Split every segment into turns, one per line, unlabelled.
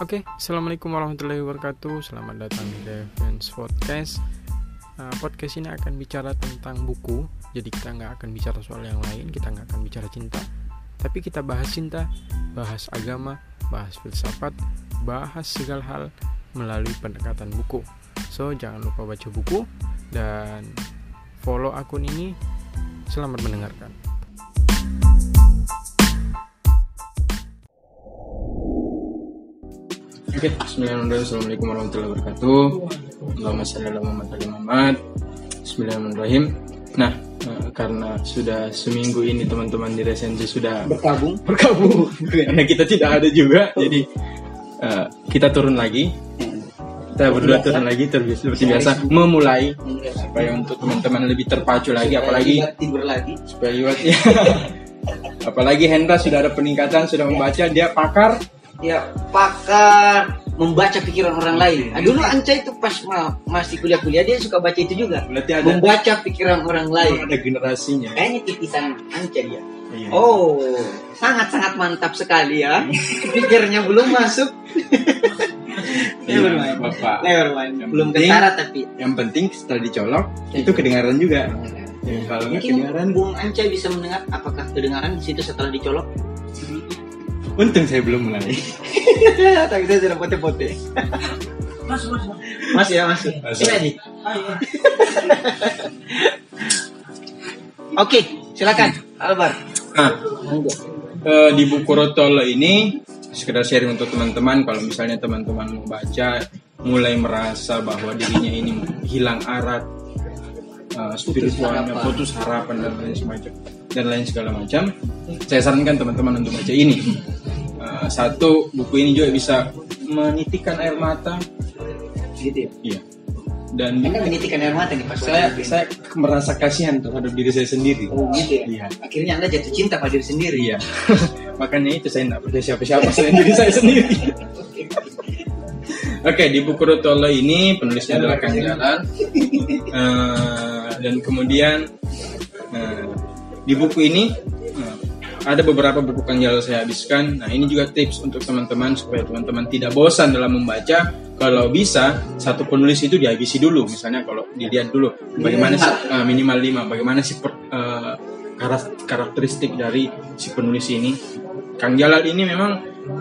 Oke, assalamualaikum warahmatullahi wabarakatuh. Selamat datang di Defense Podcast. Uh, podcast ini akan bicara tentang buku. Jadi kita nggak akan bicara soal yang lain, kita nggak akan bicara cinta. Tapi kita bahas cinta, bahas agama, bahas filsafat, bahas segala hal melalui pendekatan buku. So jangan lupa baca buku dan follow akun ini. Selamat mendengarkan. Oke, okay, Bismillahirrahmanirrahim. Assalamualaikum warahmatullahi wabarakatuh. Allahumma shalli ala Muhammad Muhammad. Bismillahirrahmanirrahim. Nah, uh, karena sudah seminggu ini teman-teman di resensi sudah
berkabung,
berkabung karena kita tidak ada juga, jadi uh, kita turun lagi. Kita berdua turun lagi terbiasa seperti biasa memulai supaya untuk teman-teman lebih terpacu lagi, apalagi
tidur lagi,
supaya ya. apalagi Hendra sudah ada peningkatan, sudah membaca, dia pakar
ya pakar membaca pikiran orang lain. Nah, dulu Anca itu pas ma masih kuliah-kuliah dia suka baca itu juga.
Berarti ada
membaca pikiran orang lain.
Ada generasinya.
Kayaknya titisan Anca dia. Iya. Oh, sangat-sangat mantap sekali ya. Pikirnya belum masuk.
Never mind. Bapak.
Never mind. Belum ketara tapi.
Yang penting setelah dicolok itu kedengaran juga.
Ya, kalau Mungkin kedengaran, Bung Anca bisa mendengar apakah kedengaran di situ setelah dicolok?
Untung saya belum mulai.
Tapi saya sudah pote-pote. Mas, mas, mas. ya, mas. mas. Ini Oke, silakan, Albar.
Nah, uh, di buku Rotolo ini sekedar sharing untuk teman-teman kalau misalnya teman-teman mau baca mulai merasa bahwa dirinya ini hilang arah uh, spiritualnya putus harapan dan lain semacam dan lain segala macam saya sarankan teman-teman untuk baca ini. Uh, satu buku ini juga bisa menitikan air mata.
Gitu ya?
Iya. Dan
Anda menitikan air mata nih pas
saya saya merasa kasihan terhadap diri saya sendiri.
Oh gitu ya? Iya. akhirnya anda jatuh cinta pada diri sendiri.
Iya. Makanya itu saya tidak percaya siapa-siapa selain diri saya sendiri. Oke, okay, di buku Rotolo ini penulisnya adalah Kang Jalan. Uh, dan kemudian di buku ini uh, ada beberapa buku Kang Jalan saya habiskan. Nah, ini juga tips untuk teman-teman supaya teman-teman tidak bosan dalam membaca. Kalau bisa, satu penulis itu dihabisi dulu. Misalnya kalau dilihat dulu bagaimana sih uh, minimal lima, bagaimana sih per, uh, karakteristik dari si penulis ini. Kang Jalal ini memang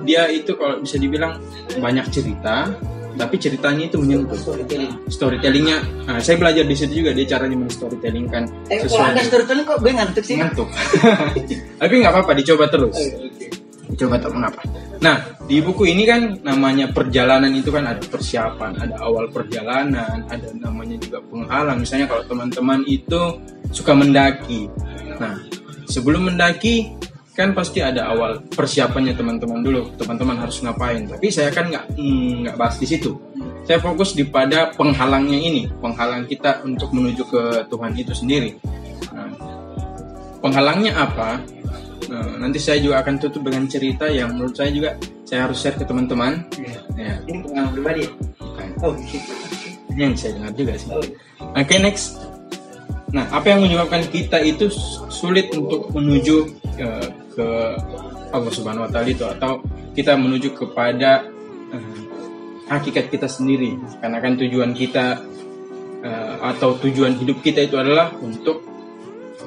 dia itu kalau bisa dibilang banyak cerita tapi ceritanya itu menyentuh.
Storytelling.
Storytellingnya nah, saya belajar di situ juga dia caranya men storytelling kan
eh kalau ada storytelling kok gue ngantuk sih.
Ngantuk. Tapi nggak apa-apa dicoba terus. Dicoba terus mengapa nah di buku ini kan namanya perjalanan itu kan ada persiapan ada awal perjalanan ada namanya juga penghalang. Misalnya kalau teman-teman itu suka mendaki. Nah sebelum mendaki kan pasti ada awal persiapannya teman-teman dulu teman-teman harus ngapain. Tapi saya kan nggak hmm, nggak bahas di situ. Saya fokus di pada penghalangnya ini penghalang kita untuk menuju ke Tuhan itu sendiri. Nah, penghalangnya apa? Nah, nanti saya juga akan tutup dengan cerita yang menurut saya juga saya harus share ke teman-teman.
Ya. ya. ini pengalaman pribadi
Bukan. oh. Yang saya dengar juga sih. Oh. oke okay, next. Nah, apa yang menyebabkan kita itu sulit untuk menuju uh, ke Allah Subhanahu wa taala itu atau kita menuju kepada uh, hakikat kita sendiri. Karena kan tujuan kita uh, atau tujuan hidup kita itu adalah untuk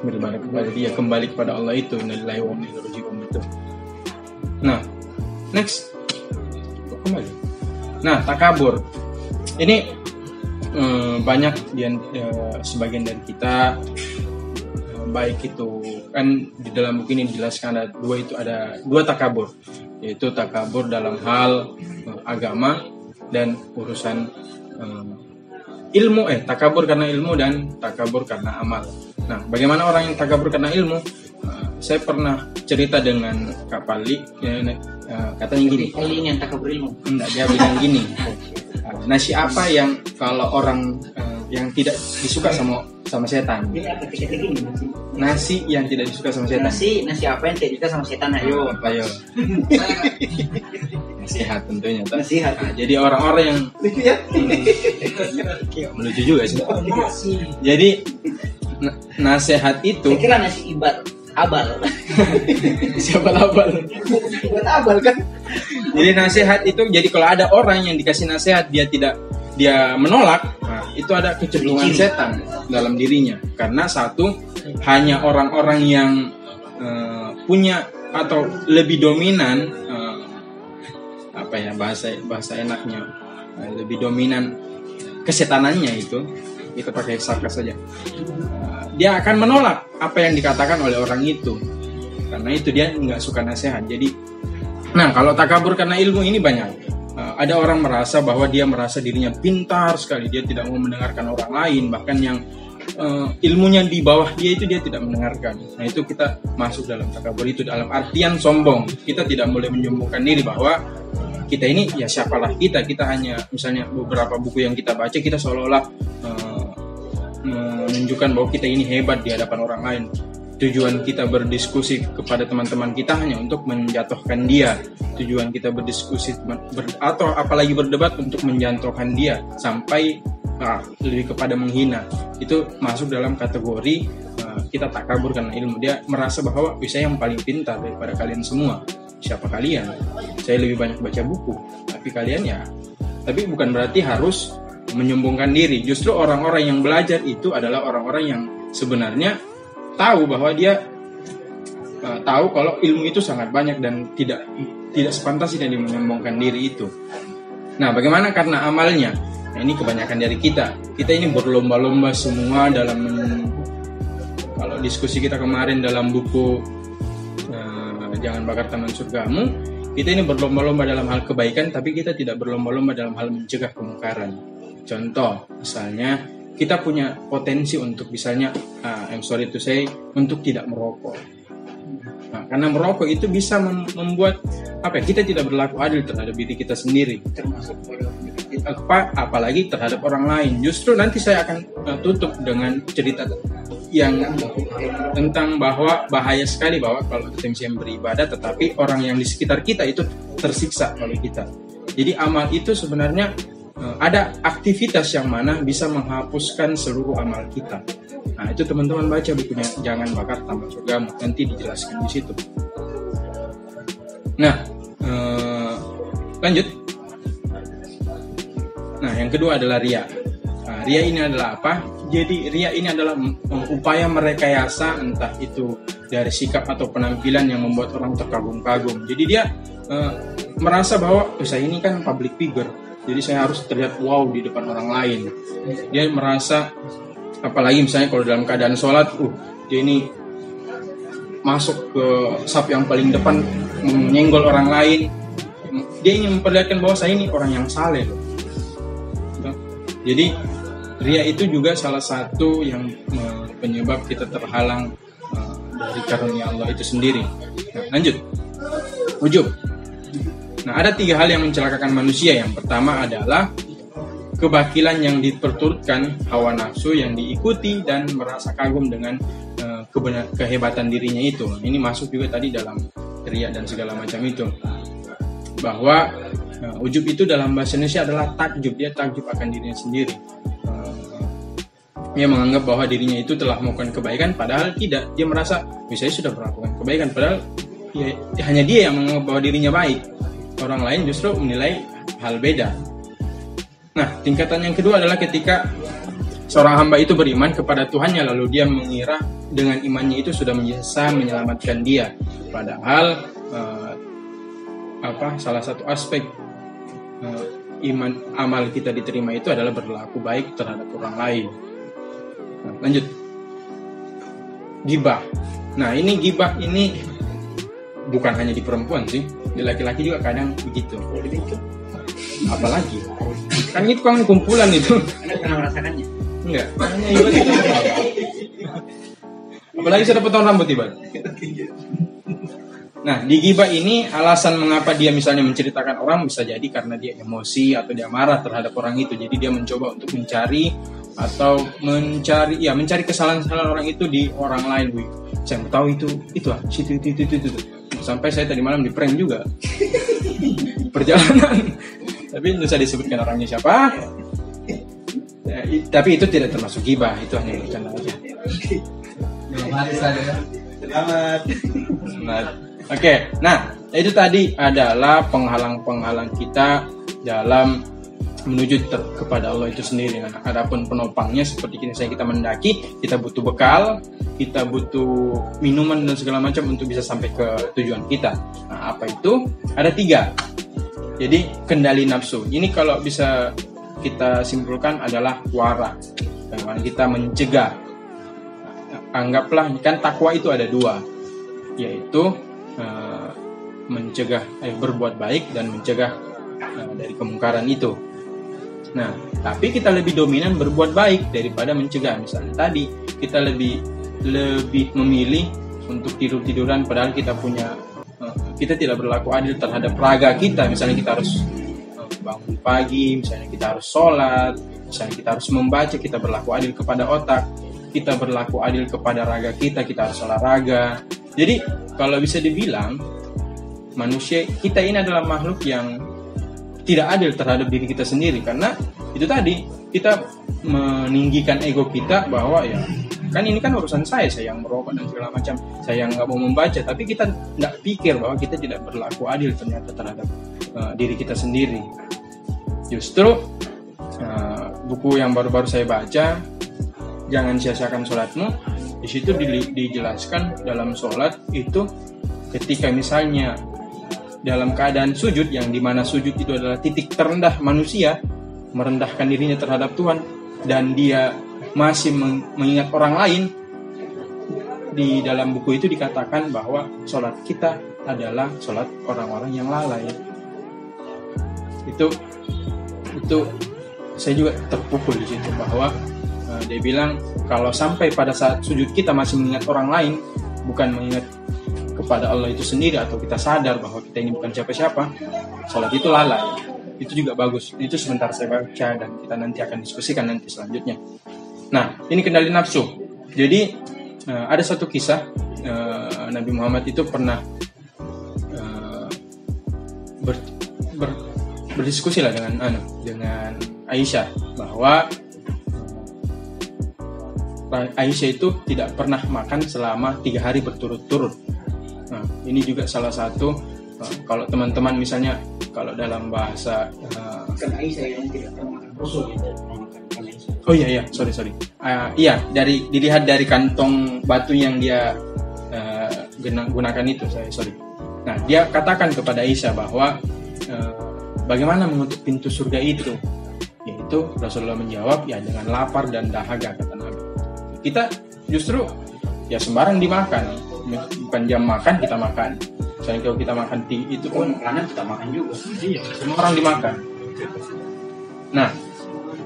beribadah kepada dia kembali kepada Allah itu. Nilai wa itu nah next. Kembali. Nah takabur. Ini um, banyak yang uh, sebagian dari kita baik itu kan di dalam buku ini dijelaskan ada dua itu ada dua takabur yaitu takabur dalam hal uh, agama dan urusan um, ilmu eh takabur karena ilmu dan takabur karena amal. Nah, bagaimana orang yang takabur karena ilmu? Uh, saya pernah cerita dengan Kak Pali, ya, uh, katanya gini.
Ini yang takabur ilmu.
Enggak, dia bilang gini. Uh, nasi apa yang kalau orang uh, yang tidak disuka sama sama setan. Nasi yang tidak disuka sama setan.
Nasi nasi apa yang tidak disuka sama setan? Ayo.
Apa yo? Nasihat tentunya.
Nasihat.
Nah, jadi orang-orang yang
ya.
melucu juga sih. Jadi nasihat itu.
Saya kira nasi ibar abal.
Siapa abal?
Buat abal kan?
Jadi nasihat itu jadi kalau ada orang yang dikasih nasihat dia tidak dia menolak, nah, itu ada kecenderungan setan. dalam dirinya. Karena satu hanya orang-orang yang uh, punya atau lebih dominan uh, apa ya bahasa bahasa enaknya uh, lebih dominan kesetanannya itu kita pakai sarkas saja. Uh, dia akan menolak apa yang dikatakan oleh orang itu. Karena itu dia nggak suka nasihat. Jadi nah kalau takabur karena ilmu ini banyak ada orang merasa bahwa dia merasa dirinya pintar sekali dia tidak mau mendengarkan orang lain bahkan yang uh, ilmunya di bawah dia itu dia tidak mendengarkan. Nah itu kita masuk dalam takabur itu dalam artian sombong. Kita tidak boleh menyombongkan diri bahwa kita ini ya siapalah kita. Kita hanya misalnya beberapa buku yang kita baca kita seolah-olah uh, menunjukkan bahwa kita ini hebat di hadapan orang lain. Tujuan kita berdiskusi kepada teman-teman kita hanya untuk menjatuhkan dia. Tujuan kita berdiskusi ber, atau apalagi berdebat untuk menjatuhkan dia sampai uh, lebih kepada menghina. Itu masuk dalam kategori uh, kita tak kabur karena ilmu. Dia merasa bahwa bisa yang paling pintar daripada kalian semua. Siapa kalian? Saya lebih banyak baca buku tapi kalian ya. Tapi bukan berarti harus menyombongkan diri. Justru orang-orang yang belajar itu adalah orang-orang yang sebenarnya tahu bahwa dia uh, tahu kalau ilmu itu sangat banyak dan tidak tidak sepantasnya dia menyombongkan diri itu nah bagaimana karena amalnya Nah, ini kebanyakan dari kita. Kita ini berlomba-lomba semua dalam kalau diskusi kita kemarin dalam buku uh, Jangan Bakar Taman Surgamu, kita ini berlomba-lomba dalam hal kebaikan, tapi kita tidak berlomba-lomba dalam hal mencegah kemungkaran. Contoh, misalnya kita punya potensi untuk misalnya, uh, I'm sorry to say, untuk tidak merokok. Nah, karena merokok itu bisa membuat apa ya, kita tidak berlaku adil terhadap diri kita sendiri. Termasuk apa apalagi terhadap orang lain. Justru nanti saya akan uh, tutup dengan cerita yang tentang bahwa bahaya sekali bahwa kalau kita misalnya beribadah tetapi orang yang di sekitar kita itu tersiksa oleh kita. Jadi amal itu sebenarnya uh, ada aktivitas yang mana bisa menghapuskan seluruh amal kita. Nah itu teman-teman baca bukunya Jangan Bakar Taman Surga nanti dijelaskan di situ. Nah uh, lanjut Nah, yang kedua adalah ria. Nah, ria ini adalah apa? Jadi ria ini adalah upaya merekayasa entah itu dari sikap atau penampilan yang membuat orang terkagum-kagum. Jadi dia uh, merasa bahwa oh, saya ini kan public figure, jadi saya harus terlihat wow di depan orang lain. Dia merasa apalagi misalnya kalau dalam keadaan sholat, uh dia ini masuk ke sap yang paling depan menyenggol orang lain. Dia ingin memperlihatkan bahwa saya ini orang yang saleh jadi ria itu juga salah satu yang penyebab kita terhalang uh, dari karunia Allah itu sendiri. Nah, lanjut. Ujub. Nah, ada tiga hal yang mencelakakan manusia. Yang pertama adalah kebakilan yang diperturutkan hawa nafsu yang diikuti dan merasa kagum dengan uh, kebenar, kehebatan dirinya itu. Ini masuk juga tadi dalam ria dan segala macam itu. Bahwa Nah, ujub itu dalam bahasa Indonesia adalah takjub, dia takjub akan dirinya sendiri. Uh, dia menganggap bahwa dirinya itu telah melakukan kebaikan, padahal tidak. Dia merasa, misalnya sudah melakukan kebaikan, padahal ya, hanya dia yang menganggap bahwa dirinya baik. Orang lain justru menilai hal beda. Nah, tingkatan yang kedua adalah ketika seorang hamba itu beriman kepada Tuhannya lalu dia mengira dengan imannya itu sudah bisa menyelamatkan dia. Padahal uh, apa salah satu aspek uh, iman amal kita diterima itu adalah berlaku baik terhadap orang lain. Nah, lanjut. Gibah. Nah, ini gibah ini bukan hanya di perempuan sih, di laki-laki juga kadang begitu. Apalagi kan itu kan kumpulan itu.
Anda pernah merasakannya?
Enggak. Apalagi sudah potong rambut tiba. Nah, di gibah ini alasan mengapa dia misalnya menceritakan orang bisa jadi karena dia emosi atau dia marah terhadap orang itu. Jadi dia mencoba untuk mencari atau mencari ya mencari kesalahan-kesalahan orang itu di orang lain. Wih, saya mau tahu itu itu ah, itu itu itu itu. itu. Sampai saya tadi malam di prank juga. Perjalanan. Tapi tidak usah disebutkan orangnya siapa. Ya, tapi itu tidak termasuk gibah, itu hanya bercanda aja.
Selamat.
Selamat. Oke, nah itu tadi adalah penghalang-penghalang kita dalam menuju ter- kepada Allah itu sendiri. Nah, adapun penopangnya seperti ini saya kita mendaki, kita butuh bekal, kita butuh minuman dan segala macam untuk bisa sampai ke tujuan kita. Nah, apa itu? Ada tiga. Jadi kendali nafsu. Ini kalau bisa kita simpulkan adalah wara. Bagaimana kita mencegah. Anggaplah kan takwa itu ada dua, yaitu eh, mencegah eh, berbuat baik dan mencegah eh, dari kemungkaran itu. Nah, tapi kita lebih dominan berbuat baik daripada mencegah. Misalnya tadi kita lebih lebih memilih untuk tidur tiduran padahal kita punya kita tidak berlaku adil terhadap raga kita. Misalnya kita harus eh, bangun pagi, misalnya kita harus sholat, misalnya kita harus membaca, kita berlaku adil kepada otak, kita berlaku adil kepada raga kita, kita harus olahraga. Jadi kalau bisa dibilang manusia kita ini adalah makhluk yang tidak adil terhadap diri kita sendiri karena itu tadi kita meninggikan ego kita bahwa ya kan ini kan urusan saya saya yang merokok dan segala macam. Saya yang nggak mau membaca. Tapi kita nggak pikir bahwa kita tidak berlaku adil ternyata terhadap uh, diri kita sendiri. Justru uh, buku yang baru-baru saya baca jangan sia-siakan sholatmu di situ di, dijelaskan dalam sholat itu ketika misalnya dalam keadaan sujud yang di mana sujud itu adalah titik terendah manusia merendahkan dirinya terhadap Tuhan dan dia masih mengingat orang lain di dalam buku itu dikatakan bahwa sholat kita adalah sholat orang-orang yang lalai itu itu saya juga terpukul di situ bahwa uh, dia bilang kalau sampai pada saat sujud kita masih mengingat orang lain bukan mengingat kepada Allah itu sendiri atau kita sadar bahwa kita ini bukan siapa-siapa, sholat itu lalai. Itu juga bagus. Itu sebentar saya baca dan kita nanti akan diskusikan nanti selanjutnya. Nah, ini kendali nafsu. Jadi uh, ada satu kisah uh, Nabi Muhammad itu pernah uh, ber, ber, berdiskusi lah dengan anu dengan Aisyah bahwa Aisyah itu tidak pernah makan selama tiga hari berturut-turut Nah, ini juga salah satu kalau teman-teman misalnya kalau dalam bahasa uh, Oh iya iya, sorry sorry. Uh, iya, dari dilihat dari kantong batu yang dia uh, gunakan itu, saya sorry. Nah, dia katakan kepada Aisyah bahwa uh, bagaimana menutup pintu surga itu? Yaitu Rasulullah menjawab ya dengan lapar dan dahaga kata Nabi. Kita justru ya sembarang dimakan bukan jam makan kita makan misalnya kalau kita makan tea itu pun makanan kita makan juga iya semua orang dimakan nah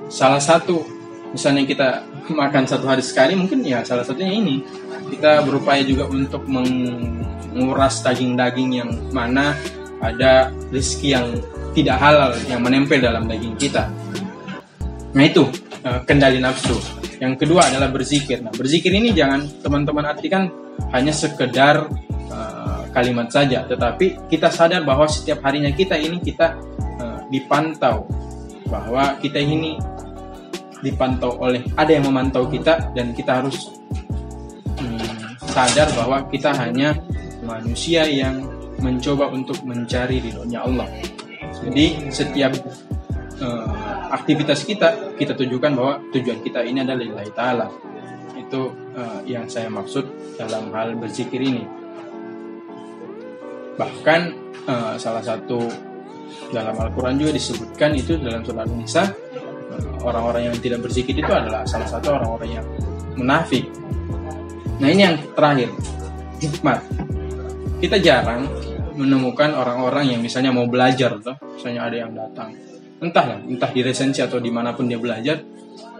salah satu misalnya kita makan satu hari sekali mungkin ya salah satunya ini. Kita berupaya juga untuk menguras daging-daging yang mana ada rezeki yang tidak halal yang menempel dalam daging kita. Nah itu eh, kendali nafsu. Yang kedua adalah berzikir. Nah, berzikir ini jangan teman-teman artikan hanya sekedar uh, kalimat saja, tetapi kita sadar bahwa setiap harinya kita ini kita uh, dipantau bahwa kita ini dipantau oleh ada yang memantau kita dan kita harus hmm, sadar bahwa kita hanya manusia yang mencoba untuk mencari ridhonya Allah. Jadi setiap uh, aktivitas kita kita tunjukkan bahwa tujuan kita ini adalah lillahi taala. Itu uh, yang saya maksud dalam hal berzikir ini. Bahkan uh, salah satu dalam Al-Qur'an juga disebutkan itu dalam surat An-Nisa orang-orang yang tidak berzikir itu adalah salah satu orang-orang yang munafik. Nah, ini yang terakhir. Hikmat. Kita jarang menemukan orang-orang yang misalnya mau belajar tuh, misalnya ada yang datang entahlah entah di resensi atau di mana pun dia belajar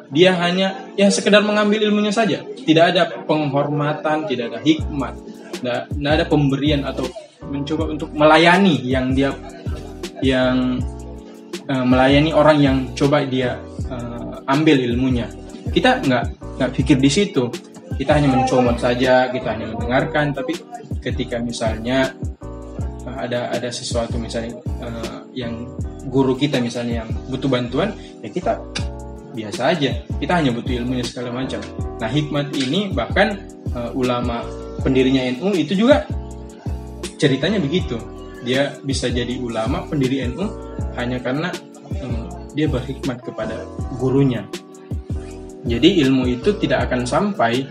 dia hanya ya sekedar mengambil ilmunya saja tidak ada penghormatan tidak ada hikmat tidak, tidak ada pemberian atau mencoba untuk melayani yang dia yang uh, melayani orang yang coba dia uh, ambil ilmunya. Kita nggak nggak pikir di situ. Kita hanya mencomot saja kita hanya mendengarkan. Tapi ketika misalnya uh, ada ada sesuatu misalnya uh, yang guru kita misalnya yang butuh bantuan ya kita biasa aja. Kita hanya butuh ilmunya segala macam. Nah hikmat ini bahkan uh, ulama pendirinya NU itu juga ceritanya begitu. Dia bisa jadi ulama pendiri NU hanya karena eh, dia berhikmat kepada gurunya. Jadi ilmu itu tidak akan sampai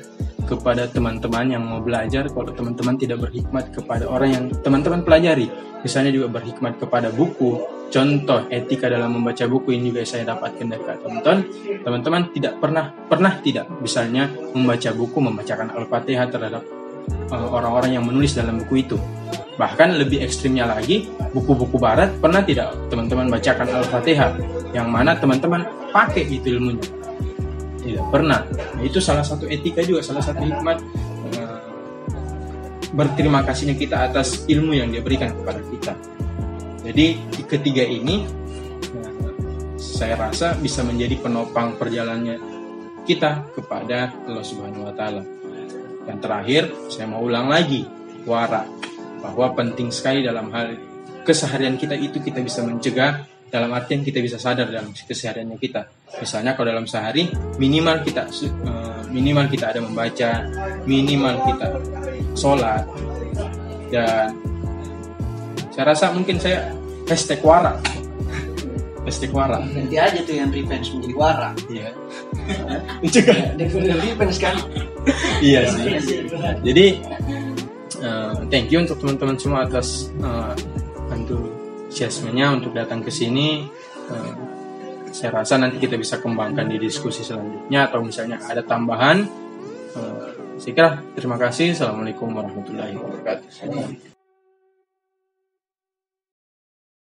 kepada teman-teman yang mau belajar kalau teman-teman tidak berhikmat kepada orang yang teman-teman pelajari. Misalnya juga berhikmat kepada buku. Contoh etika dalam membaca buku ini juga saya dapatkan dari Tonton. Teman-teman tidak pernah pernah tidak misalnya membaca buku membacakan Al-Fatihah terhadap uh, orang-orang yang menulis dalam buku itu bahkan lebih ekstrimnya lagi buku-buku barat pernah tidak teman-teman bacakan Al-Fatihah? Yang mana teman-teman pakai itu ilmunya? Tidak pernah. Nah, itu salah satu etika juga salah satu hikmat uh, berterima kasihnya kita atas ilmu yang dia berikan kepada kita. Jadi di ketiga ini uh, saya rasa bisa menjadi penopang perjalanannya kita kepada Allah Subhanahu wa taala. Yang terakhir, saya mau ulang lagi wara bahwa penting sekali dalam hal keseharian kita itu kita bisa mencegah dalam artian kita bisa sadar dalam kesehariannya kita. Misalnya kalau dalam sehari minimal kita eh, minimal kita ada membaca, minimal kita sholat dan saya rasa mungkin saya hashtag wara hashtag wara
Nanti aja tuh yang revenge menjadi wara.
iya mencegah
revenge kan.
iya sih jadi eh, thank you untuk teman-teman semua atas uh, antusiasmenya untuk datang ke sini. Eh, saya rasa nanti kita bisa kembangkan di diskusi selanjutnya atau misalnya ada tambahan Eh, saya kira terima kasih. Assalamualaikum warahmatullahi wabarakatuh